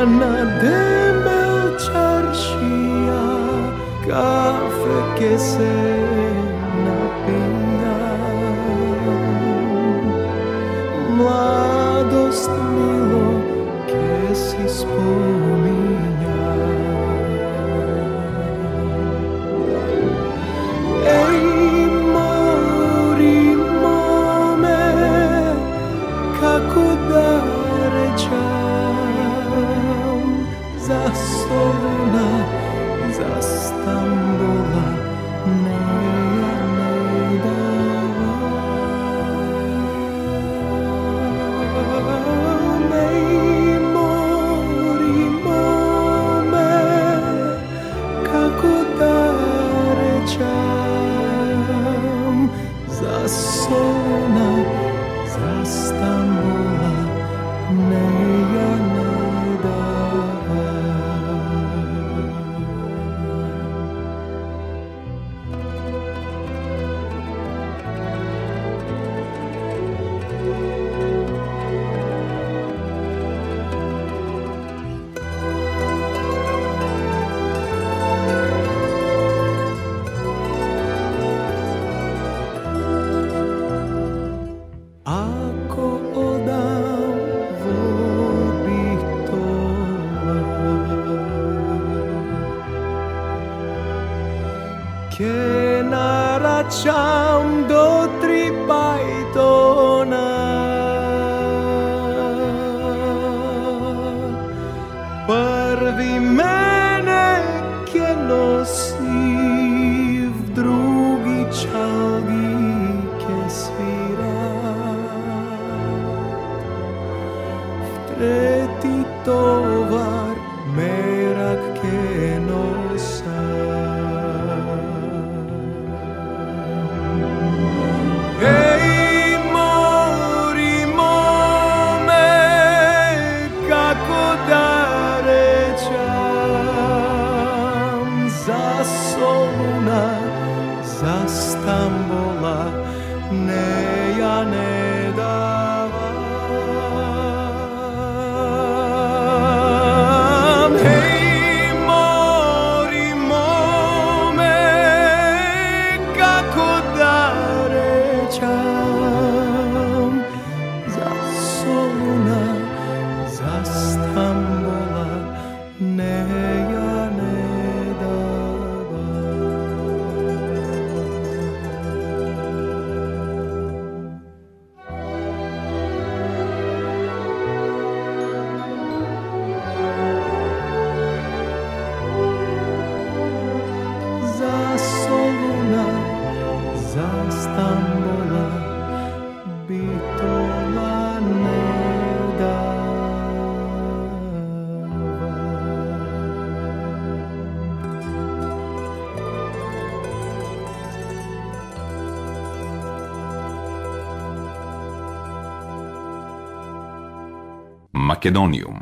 αναδέμπελ τσαρσία κάθε και σε ratito. Македониум.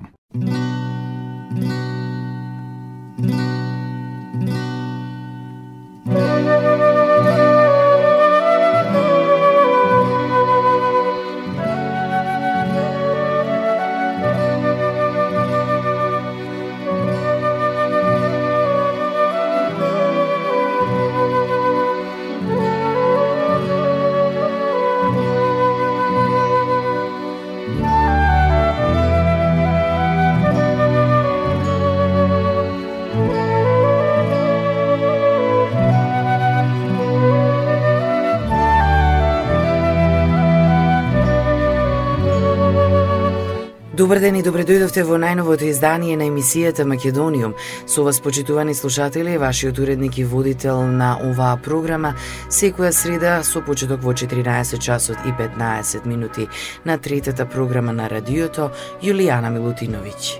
Добар ден и добре дојдовте во најновото издание на емисијата Македониум. Со вас почитувани слушатели, вашиот уредник и водител на оваа програма, секоја среда со почеток во 14 часот и 15 минути на третата програма на радиото Јулијана Милутиновиќ.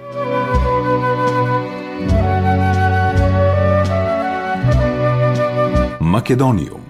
Македониум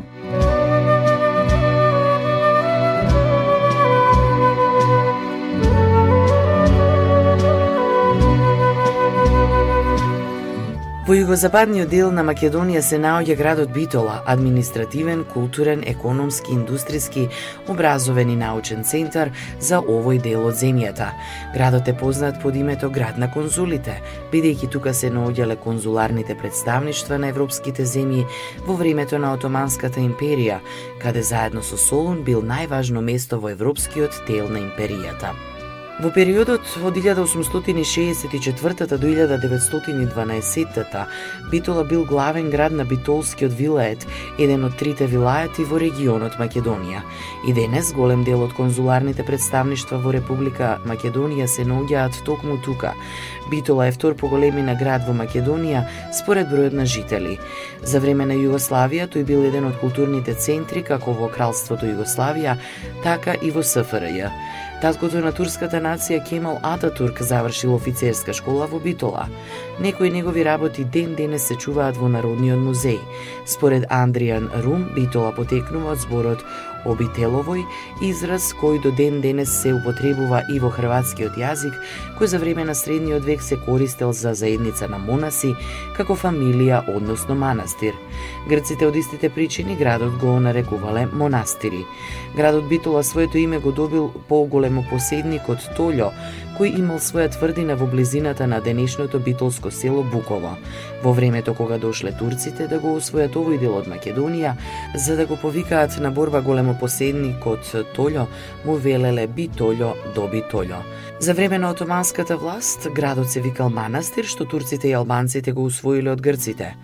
Во југозападниот дел на Македонија се наоѓа градот Битола, административен, културен, економски, индустријски, образовен и научен центар за овој дел од земјата. Градот е познат под името град на конзулите, бидејќи тука се наоѓале конзуларните представништва на европските земји во времето на Отоманската империја, каде заедно со Солун бил најважно место во европскиот дел на империјата. Во периодот од 1864 до 1912 Битола бил главен град на Битолскиот вилает, еден од трите вилаети во регионот Македонија. И денес голем дел од конзуларните представништва во Република Македонија се наоѓаат токму тука. Битола е втор по големина град во Македонија според бројот на жители. За време на Југославија тој бил еден од културните центри како во Кралството Југославија, така и во СФРЈ. Таткото на турската нација Кемал Ататурк завршил офицерска школа во Битола. Некои негови работи ден денес се чуваат во Народниот музеј. Според Андријан Рум, Битола потекнува од зборот обителовој, израз кој до ден денес се употребува и во хрватскиот јазик, кој за време на средниот век се користел за заедница на монаси, како фамилија, односно манастир. Грците од истите причини градот го нарекувале монастири. Градот Битола своето име го добил по големо поседник од Толјо, кој имал своја тврдина во близината на денешното битолско село Буково. Во времето кога дошле турците да го освојат овој дел од Македонија, за да го повикаат на борба големо поседникот Толјо, му велеле Битолјо до Битолјо. За време на отоманската власт, градот се викал манастир, што турците и албанците го усвоиле од грците.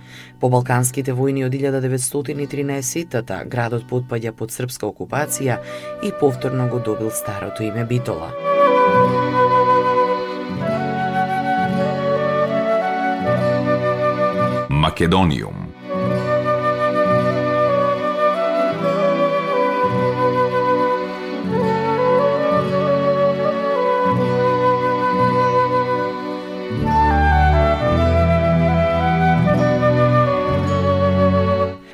По Балканските војни од 1913-тата градот потпаѓа под српска окупација и повторно го добил старото име Битола. Македониум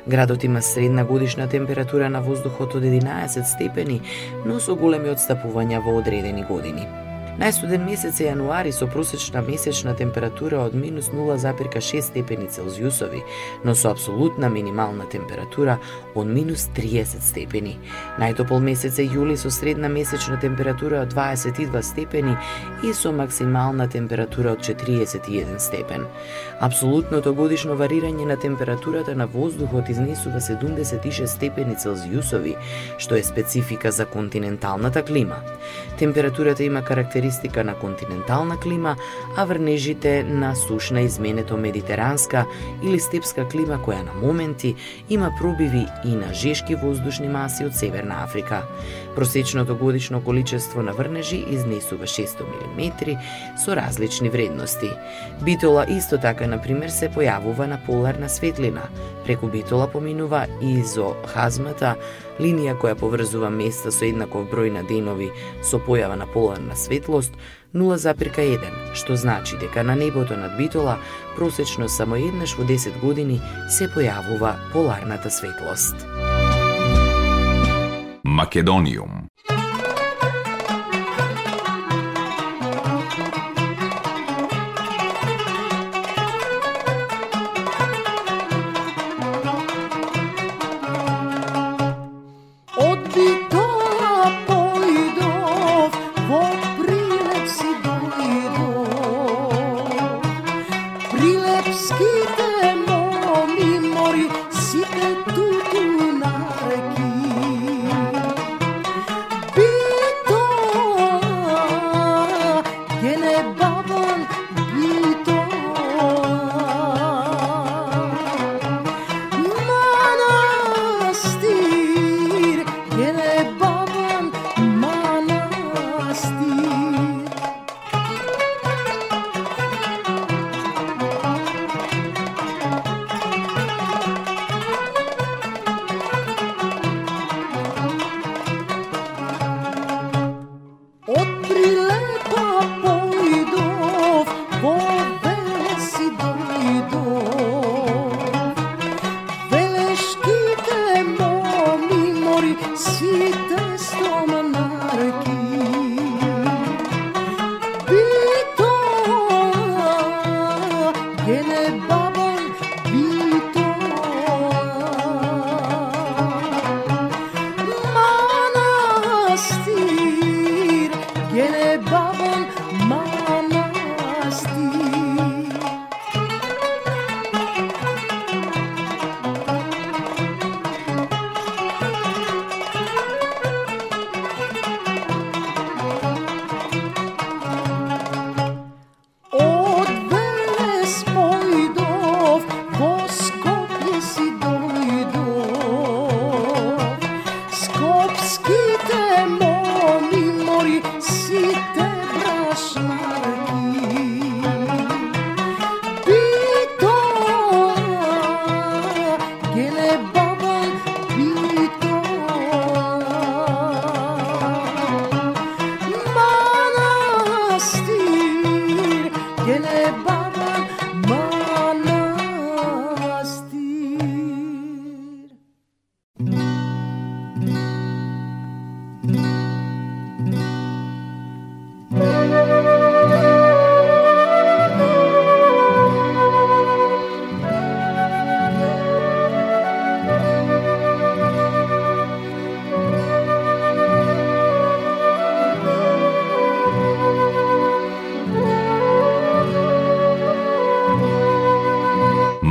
Градот има средна годишна температура на воздухот од 11 степени, но со големи одстапувања во одредени години. Најстуден месец е јануари со просечна месечна температура од минус 0,6 степени Целзиусови, но со абсолютна минимална температура од минус 30 степени. Најтопол месец е јули со средна месечна температура од 22 степени и со максимална температура од 41 степен. Абсолютното годишно варирање на температурата на воздухот изнесува 76 степени Целзиусови, што е специфика за континенталната клима. Температурата има карактеристика на континентална клима, а врнежите на сушна изменето медитеранска или степска клима која на моменти има пробиви и на жешки воздушни маси од Северна Африка. Просечното годишно количество на врнежи изнесува 600 мм со различни вредности. Битола исто така, на пример, се појавува на поларна светлина. Преку битола поминува изохазмата, линија која поврзува места со еднаков број на денови со појава на поларна светлост, 0,1, што значи дека на небото над Битола просечно само еднаш во 10 години се појавува поларната светлост. Македониум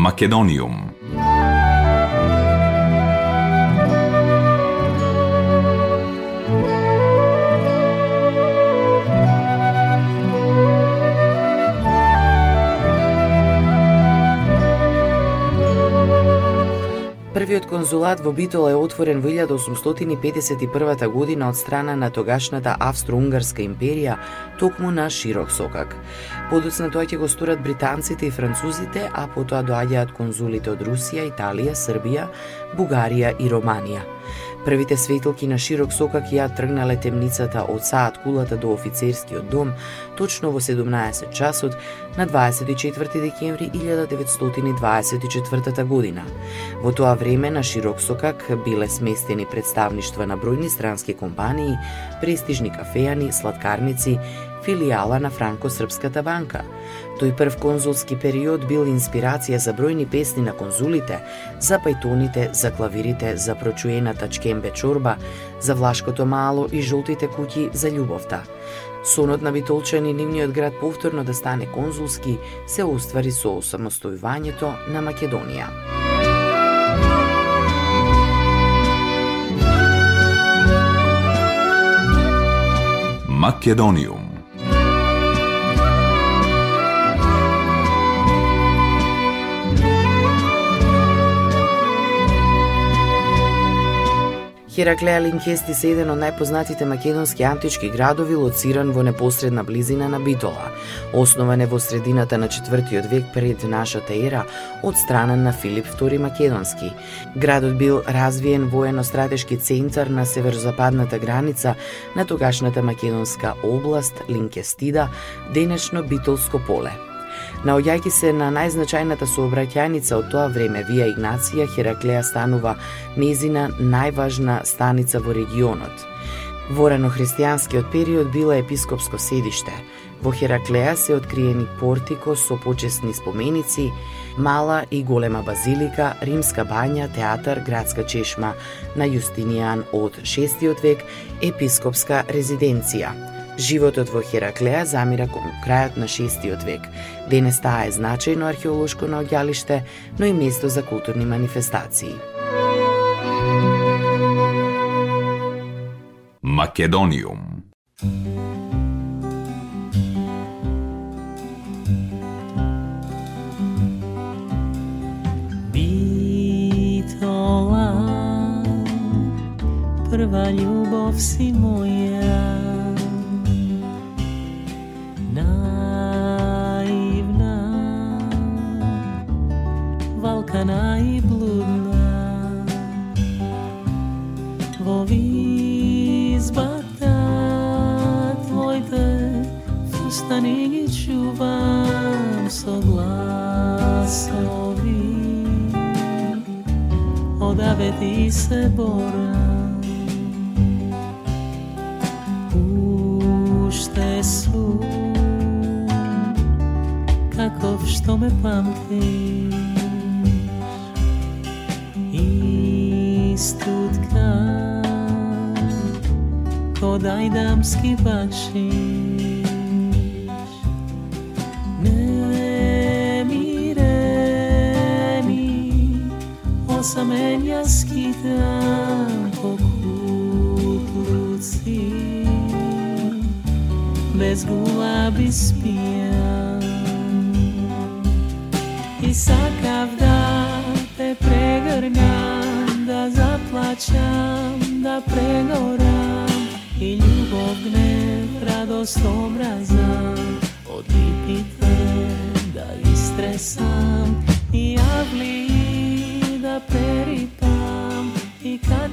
Македониум. Конзулат во Битола е отворен во 1851 година од страна на тогашната Австро-Унгарска империја, токму на широк сокак. Подоцна тоа ќе го сторат британците и французите, а потоа доаѓаат конзулите од Русија, Италија, Србија, Бугарија и Романија. Првите светилки на широк сокак ја тргнале темницата од саат кулата до офицерскиот дом точно во 17 часот на 24 декември 1924 година. Во тоа време на широк сокак биле сместени представништва на бројни странски компании, престижни кафеани, сладкарници, филијала на Франко-Српската банка. Тој прв конзулски период бил инспирација за бројни песни на конзулите, за пајтоните, за клавирите, за прочуената чкембе чорба, за влашкото мало и жолтите куќи за љубовта. Сонот на битолчани нивниот град повторно да стане конзулски се оствари со самостојувањето на Македонија. Македониум Хераклеа Линкести се еден од најпознатите македонски антички градови лоциран во непосредна близина на Битола. Основан е во средината на 4 век пред нашата ера од страна на Филип II Македонски. Градот бил развиен воено-стратешки центар на северозападната граница на тогашната македонска област Линкестида, денешно Битолско поле. Наоѓајќи се на најзначајната сообраќајница од тоа време, Вија Игнација, Хераклеја станува незина најважна станица во регионот. Во ранохристијанскиот период била епископско седиште. Во Хераклеја се откриени портико со почесни споменици, мала и голема базилика, римска бања, театар, градска чешма на Јустинијан од 6 век, епископска резиденција – Животот во Хераклеа замира кон крајот на 6 век. Денес таа е значајно археолошко наоѓалиште, но и место за културни манифестации. Македониум Битола Прва љубов си моја Dani ću vam so glasovi Odave ti se bora Ušte su Kako što me pamtiš Istu tkan Ko dajdamski bakšiš sa menja skitam po kutluci Bez gulabi spijam I sakav da te pregrnjam Da zaplaćam, da pregoram I ljubov gnev, radost obrazam Odlipite da istresam I javli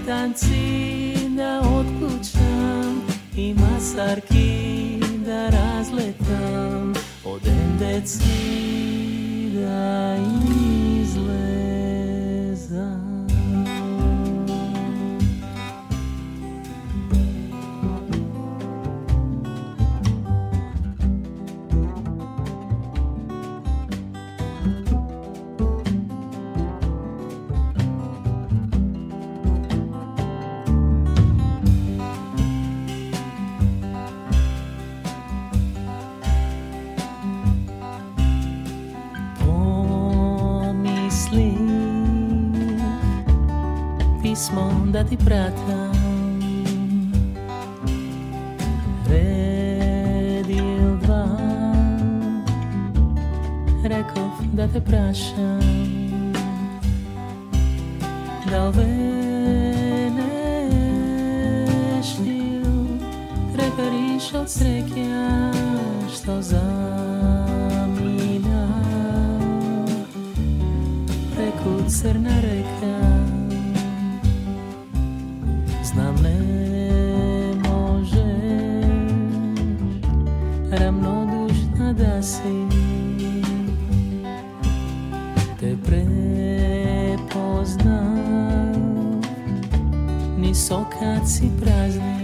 შენთან წინა ოთკუჩამ იმას არ კიდე რაზლეთამ. ოდენდეცი და куда ты прятал. Redil dva, rekov da te prašam. Znam ne možeš Ravnodušna da si. Te prepoznam Ni sokad si prazni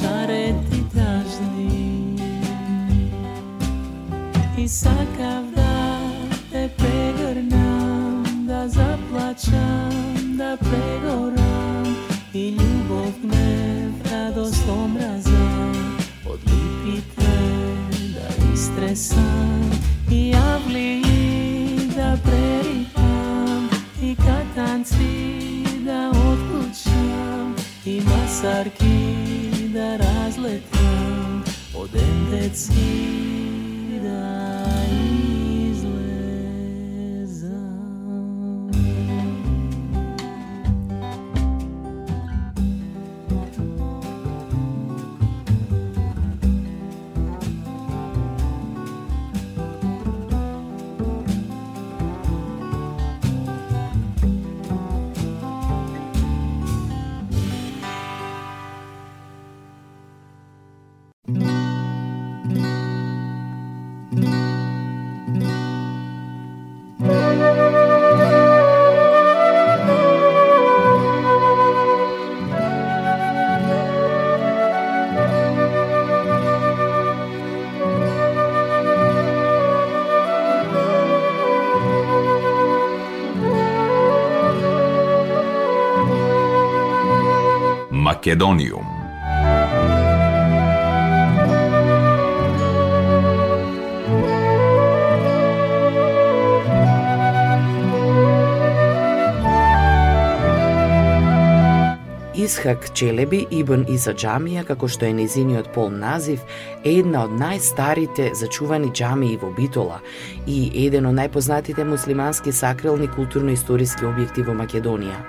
šareti prazni I sakav da te pregornam Da zaplačam, da pregoram. I ljubov me radost omraza Odlipite da istresam. I javli da preripam. I katanci da otkućam. I masarki sa razletám od MTC. Македониум. Исхак Челеби Ибн Иса џамија, како што е незиниот полн назив, е една од најстарите зачувани џамии во Битола и еден од најпознатите муслимански сакрални културно-историски објекти во Македонија.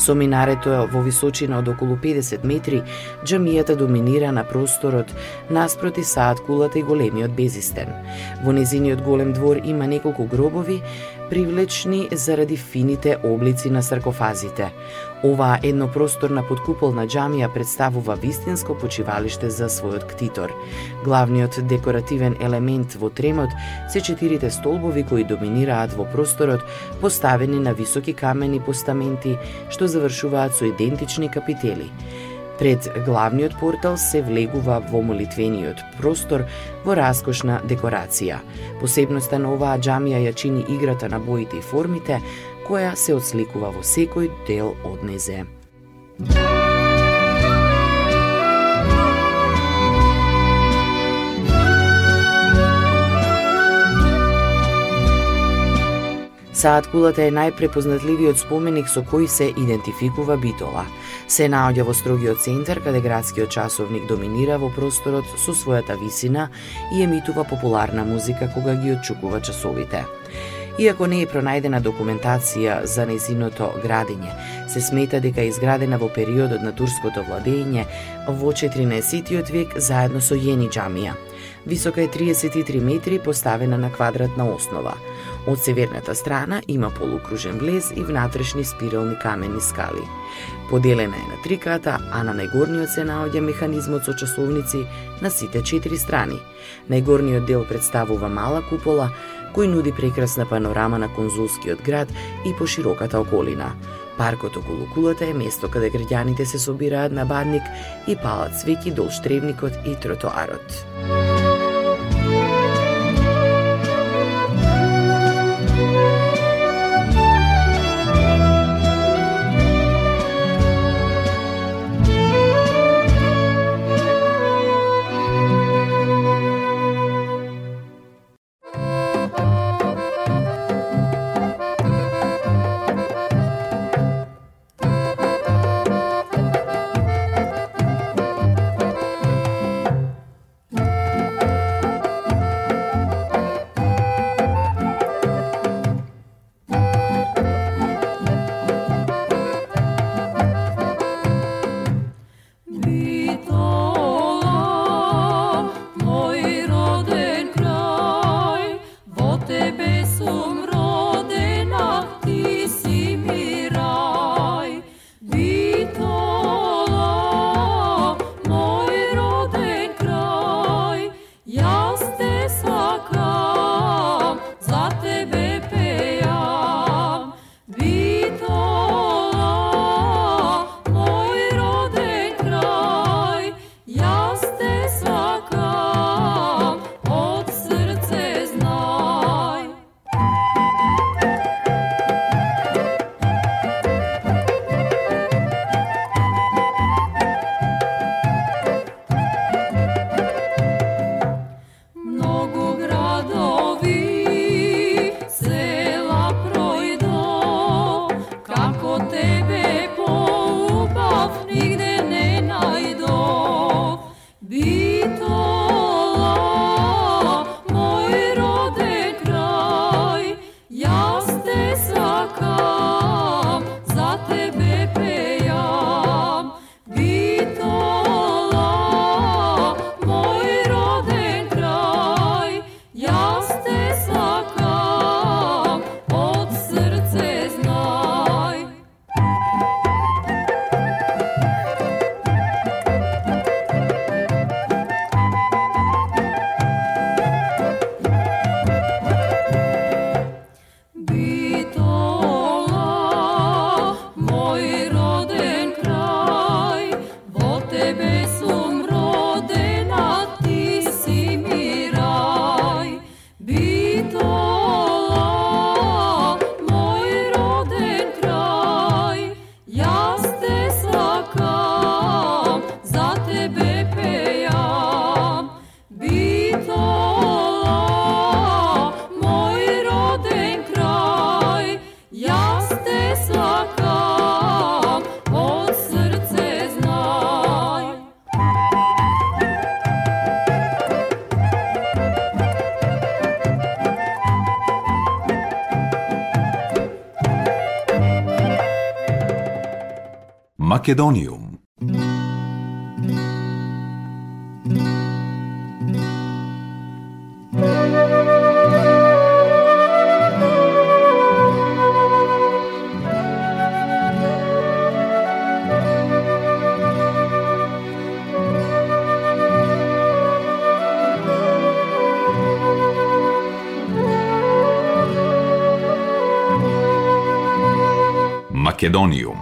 Со минарето во височина од околу 50 метри, џамијата доминира на просторот наспроти саат кулата и големиот безистен. Во незиниот голем двор има неколку гробови, привлечни заради фините облици на саркофазите. Оваа еднопросторна подкуполна џамија представува вистинско почивалиште за својот ктитор. Главниот декоративен елемент во тремот се четирите столбови кои доминираат во просторот, поставени на високи камени постаменти што завршуваат со идентични капители. Пред главниот портал се влегува во молитвениот простор во раскошна декорација. Посебноста на оваа џамија ја чини играта на боите и формите, која се отсликува во секој дел од незе. Саат кулата е најпрепознатливиот споменик со кој се идентификува Битола. Се наоѓа во строгиот центар каде градскиот часовник доминира во просторот со својата висина и емитува популарна музика кога ги отчукува часовите. Иако не е пронајдена документација за незиното градење, се смета дека е изградена во периодот на турското владење во 14 век заедно со Јени джамија. Висока е 33 метри, поставена на квадратна основа. Од северната страна има полукружен влез и внатрешни спирални камени скали. Поделена е на три ката, а на најгорниот се наоѓа механизмот со часовници на сите четири страни. Најгорниот дел представува мала купола, кој нуди прекрасна панорама на конзулскиот град и пошироката околина. Паркот околу кулата е место каде граѓаните се собираат на бадник и палат свеќи долж тревникот и тротоарот. Македониум. Македониум.